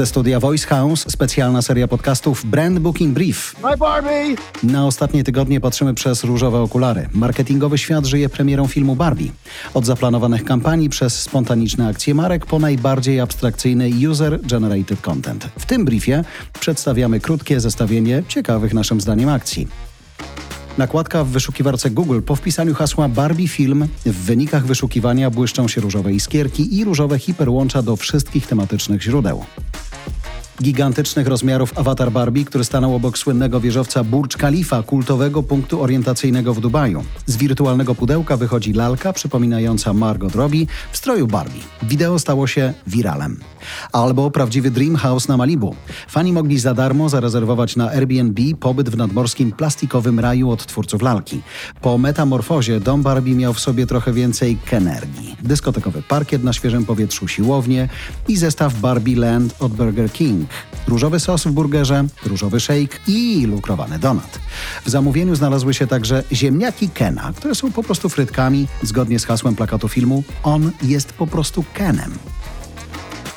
Ze studia Voice House specjalna seria podcastów Brand Booking Brief. Hi Barbie! Na ostatnie tygodnie patrzymy przez różowe okulary. Marketingowy świat żyje premierą filmu Barbie. Od zaplanowanych kampanii przez spontaniczne akcje marek po najbardziej abstrakcyjny user-generated content. W tym briefie przedstawiamy krótkie zestawienie ciekawych naszym zdaniem akcji. Nakładka w wyszukiwarce Google po wpisaniu hasła Barbie Film w wynikach wyszukiwania błyszczą się różowe iskierki i różowe hiperłącza do wszystkich tematycznych źródeł gigantycznych rozmiarów awatar Barbie, który stanął obok słynnego wieżowca Burj Khalifa, kultowego punktu orientacyjnego w Dubaju. Z wirtualnego pudełka wychodzi lalka przypominająca Margot Robbie w stroju Barbie. Wideo stało się wiralem. Albo prawdziwy Dream House na Malibu. Fani mogli za darmo zarezerwować na Airbnb pobyt w nadmorskim plastikowym raju od twórców lalki. Po metamorfozie dom Barbie miał w sobie trochę więcej energii. Dyskotekowy parkiet na świeżym powietrzu, siłownię i zestaw Barbie Land od Burger King różowy sos w burgerze, różowy shake i lukrowany donut. W zamówieniu znalazły się także ziemniaki Kena, które są po prostu frytkami, zgodnie z hasłem plakatu filmu On jest po prostu Kenem.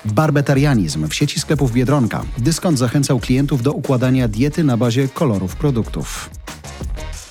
Barbetarianizm w sieci sklepów Biedronka. Dyskont zachęcał klientów do układania diety na bazie kolorów produktów.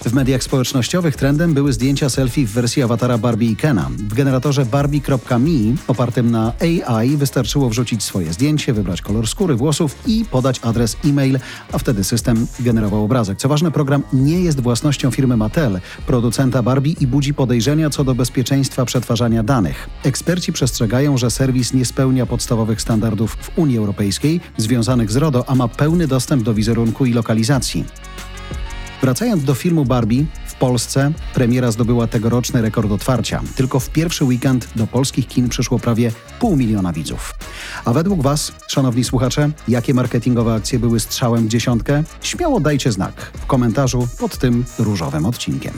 W mediach społecznościowych trendem były zdjęcia selfie w wersji awatara Barbie i Kena. W generatorze barbie.me opartym na AI wystarczyło wrzucić swoje zdjęcie, wybrać kolor skóry, włosów i podać adres e-mail, a wtedy system generował obrazek. Co ważne, program nie jest własnością firmy Mattel, producenta Barbie i budzi podejrzenia co do bezpieczeństwa przetwarzania danych. Eksperci przestrzegają, że serwis nie spełnia podstawowych standardów w Unii Europejskiej związanych z RODO, a ma pełny dostęp do wizerunku i lokalizacji. Wracając do filmu Barbie, w Polsce premiera zdobyła tegoroczny rekord otwarcia. Tylko w pierwszy weekend do polskich kin przyszło prawie pół miliona widzów. A według Was, szanowni słuchacze, jakie marketingowe akcje były strzałem w dziesiątkę? Śmiało dajcie znak w komentarzu pod tym różowym odcinkiem.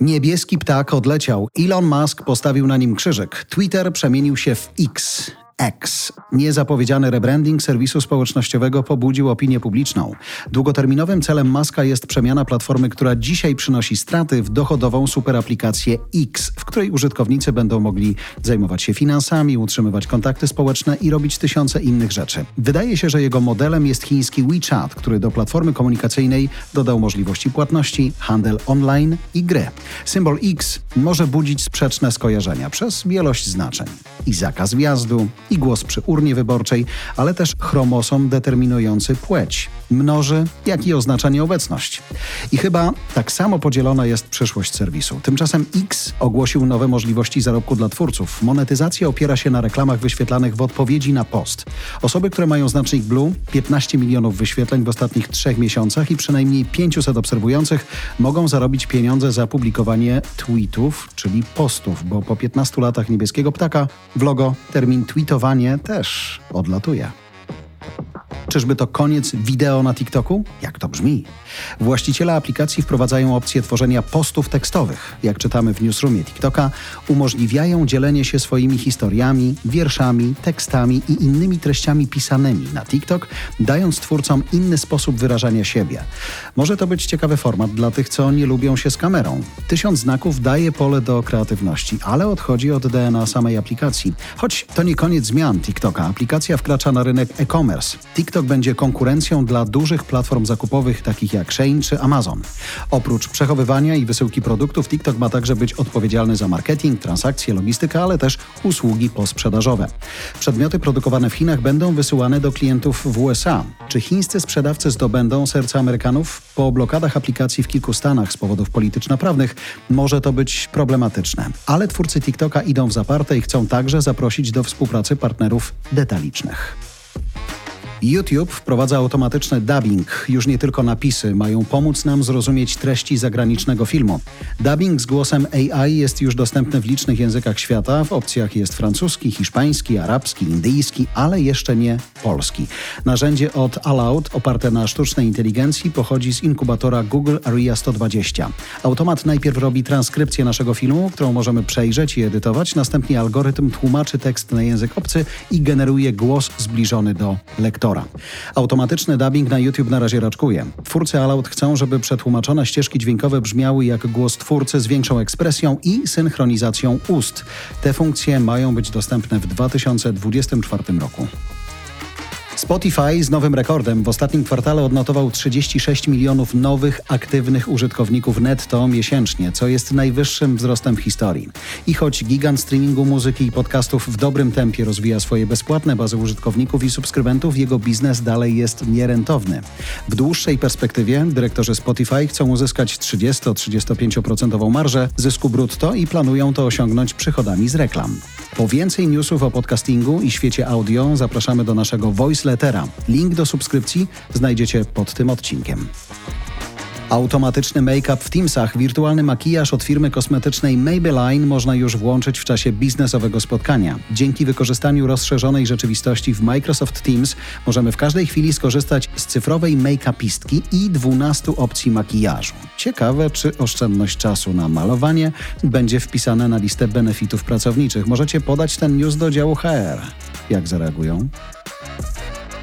Niebieski ptak odleciał. Elon Musk postawił na nim krzyżyk. Twitter przemienił się w X. X. Niezapowiedziany rebranding serwisu społecznościowego pobudził opinię publiczną. Długoterminowym celem Maska jest przemiana platformy, która dzisiaj przynosi straty w dochodową superaplikację X, w której użytkownicy będą mogli zajmować się finansami, utrzymywać kontakty społeczne i robić tysiące innych rzeczy. Wydaje się, że jego modelem jest chiński WeChat, który do platformy komunikacyjnej dodał możliwości płatności, handel online i gry. Symbol X może budzić sprzeczne skojarzenia przez wielość znaczeń i zakaz wjazdu, i głos przy urnie wyborczej, ale też chromosom determinujący płeć. Mnoży, jak i oznacza nieobecność. I chyba tak samo podzielona jest przyszłość serwisu. Tymczasem X ogłosił nowe możliwości zarobku dla twórców. Monetyzacja opiera się na reklamach wyświetlanych w odpowiedzi na post. Osoby, które mają znacznik Blue, 15 milionów wyświetleń w ostatnich trzech miesiącach i przynajmniej 500 obserwujących mogą zarobić pieniądze za publikowanie tweetów, czyli postów, bo po 15 latach niebieskiego ptaka w logo termin też odlatuje. Czyżby to koniec wideo na TikToku? Jak to brzmi? Właściciele aplikacji wprowadzają opcję tworzenia postów tekstowych. Jak czytamy w newsroomie TikToka, umożliwiają dzielenie się swoimi historiami, wierszami, tekstami i innymi treściami pisanymi na TikTok, dając twórcom inny sposób wyrażania siebie. Może to być ciekawy format dla tych, co nie lubią się z kamerą. Tysiąc znaków daje pole do kreatywności, ale odchodzi od DNA samej aplikacji. Choć to nie koniec zmian TikToka. Aplikacja wkracza na rynek e-commerce. TikTok będzie konkurencją dla dużych platform zakupowych takich jak Shein czy Amazon. Oprócz przechowywania i wysyłki produktów, TikTok ma także być odpowiedzialny za marketing, transakcje, logistykę, ale też usługi posprzedażowe. Przedmioty produkowane w Chinach będą wysyłane do klientów w USA. Czy chińscy sprzedawcy zdobędą serca Amerykanów? Po blokadach aplikacji w kilku stanach z powodów polityczno-prawnych może to być problematyczne. Ale twórcy TikToka idą w zaparte i chcą także zaprosić do współpracy partnerów detalicznych. YouTube wprowadza automatyczny dubbing. Już nie tylko napisy mają pomóc nam zrozumieć treści zagranicznego filmu. Dubbing z głosem AI jest już dostępny w licznych językach świata. W opcjach jest francuski, hiszpański, arabski, indyjski, ale jeszcze nie polski. Narzędzie od Aloud oparte na sztucznej inteligencji pochodzi z inkubatora Google Area 120. Automat najpierw robi transkrypcję naszego filmu, którą możemy przejrzeć i edytować, następnie algorytm tłumaczy tekst na język obcy i generuje głos zbliżony do lektora lektora. Automatyczny dubbing na YouTube na razie raczkuje. Twórcy Aloud chcą, żeby przetłumaczone ścieżki dźwiękowe brzmiały jak głos twórcy z większą ekspresją i synchronizacją ust. Te funkcje mają być dostępne w 2024 roku. Spotify z nowym rekordem w ostatnim kwartale odnotował 36 milionów nowych aktywnych użytkowników netto miesięcznie, co jest najwyższym wzrostem w historii. I choć gigant streamingu muzyki i podcastów w dobrym tempie rozwija swoje bezpłatne bazy użytkowników i subskrybentów, jego biznes dalej jest nierentowny. W dłuższej perspektywie dyrektorzy Spotify chcą uzyskać 30-35% marżę zysku brutto i planują to osiągnąć przychodami z reklam. Po więcej newsów o podcastingu i świecie audio zapraszamy do naszego voiceletera. Link do subskrypcji znajdziecie pod tym odcinkiem. Automatyczny make-up w Teamsach, wirtualny makijaż od firmy kosmetycznej Maybelline można już włączyć w czasie biznesowego spotkania. Dzięki wykorzystaniu rozszerzonej rzeczywistości w Microsoft Teams możemy w każdej chwili skorzystać z cyfrowej make-upistki i 12 opcji makijażu. Ciekawe, czy oszczędność czasu na malowanie będzie wpisane na listę benefitów pracowniczych. Możecie podać ten news do działu HR. Jak zareagują?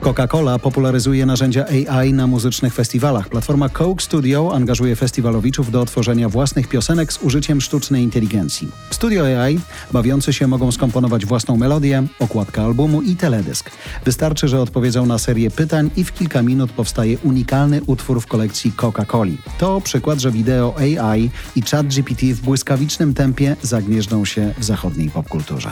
Coca-Cola popularyzuje narzędzia AI na muzycznych festiwalach. Platforma Coke Studio angażuje festiwalowiczów do tworzenia własnych piosenek z użyciem sztucznej inteligencji. Studio AI bawiący się mogą skomponować własną melodię, okładkę albumu i teledysk. Wystarczy, że odpowiedzą na serię pytań i w kilka minut powstaje unikalny utwór w kolekcji Coca-Coli. To przykład, że wideo AI i ChatGPT w błyskawicznym tempie zagnieżdżą się w zachodniej popkulturze.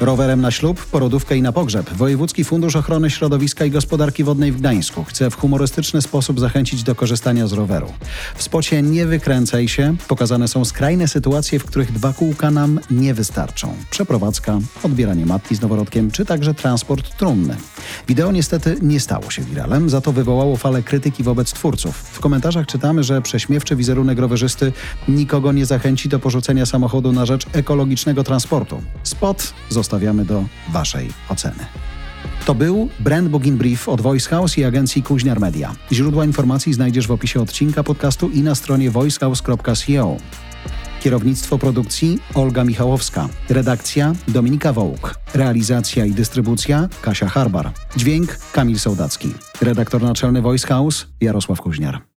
Rowerem na ślub, porodówkę i na pogrzeb. Wojewódzki Fundusz Ochrony Środowiska i Gospodarki Wodnej w Gdańsku chce w humorystyczny sposób zachęcić do korzystania z roweru. W spocie Nie wykręcaj się pokazane są skrajne sytuacje, w których dwa kółka nam nie wystarczą. Przeprowadzka, odbieranie matki z noworodkiem, czy także transport trumny. Wideo niestety nie stało się wiralem, za to wywołało falę krytyki wobec twórców. W komentarzach czytamy, że prześmiewczy wizerunek rowerzysty nikogo nie zachęci do porzucenia samochodu na rzecz ekologicznego transportu. Spot zostawiamy do Waszej oceny. To był Brand Booking Brief od Voice House i agencji Kuźniar Media. Źródła informacji znajdziesz w opisie odcinka podcastu i na stronie voicehouse.co. Kierownictwo produkcji Olga Michałowska. Redakcja Dominika Wołk. Realizacja i dystrybucja Kasia Harbar. Dźwięk Kamil Sołdacki. Redaktor naczelny Voice House Jarosław Kuźniar.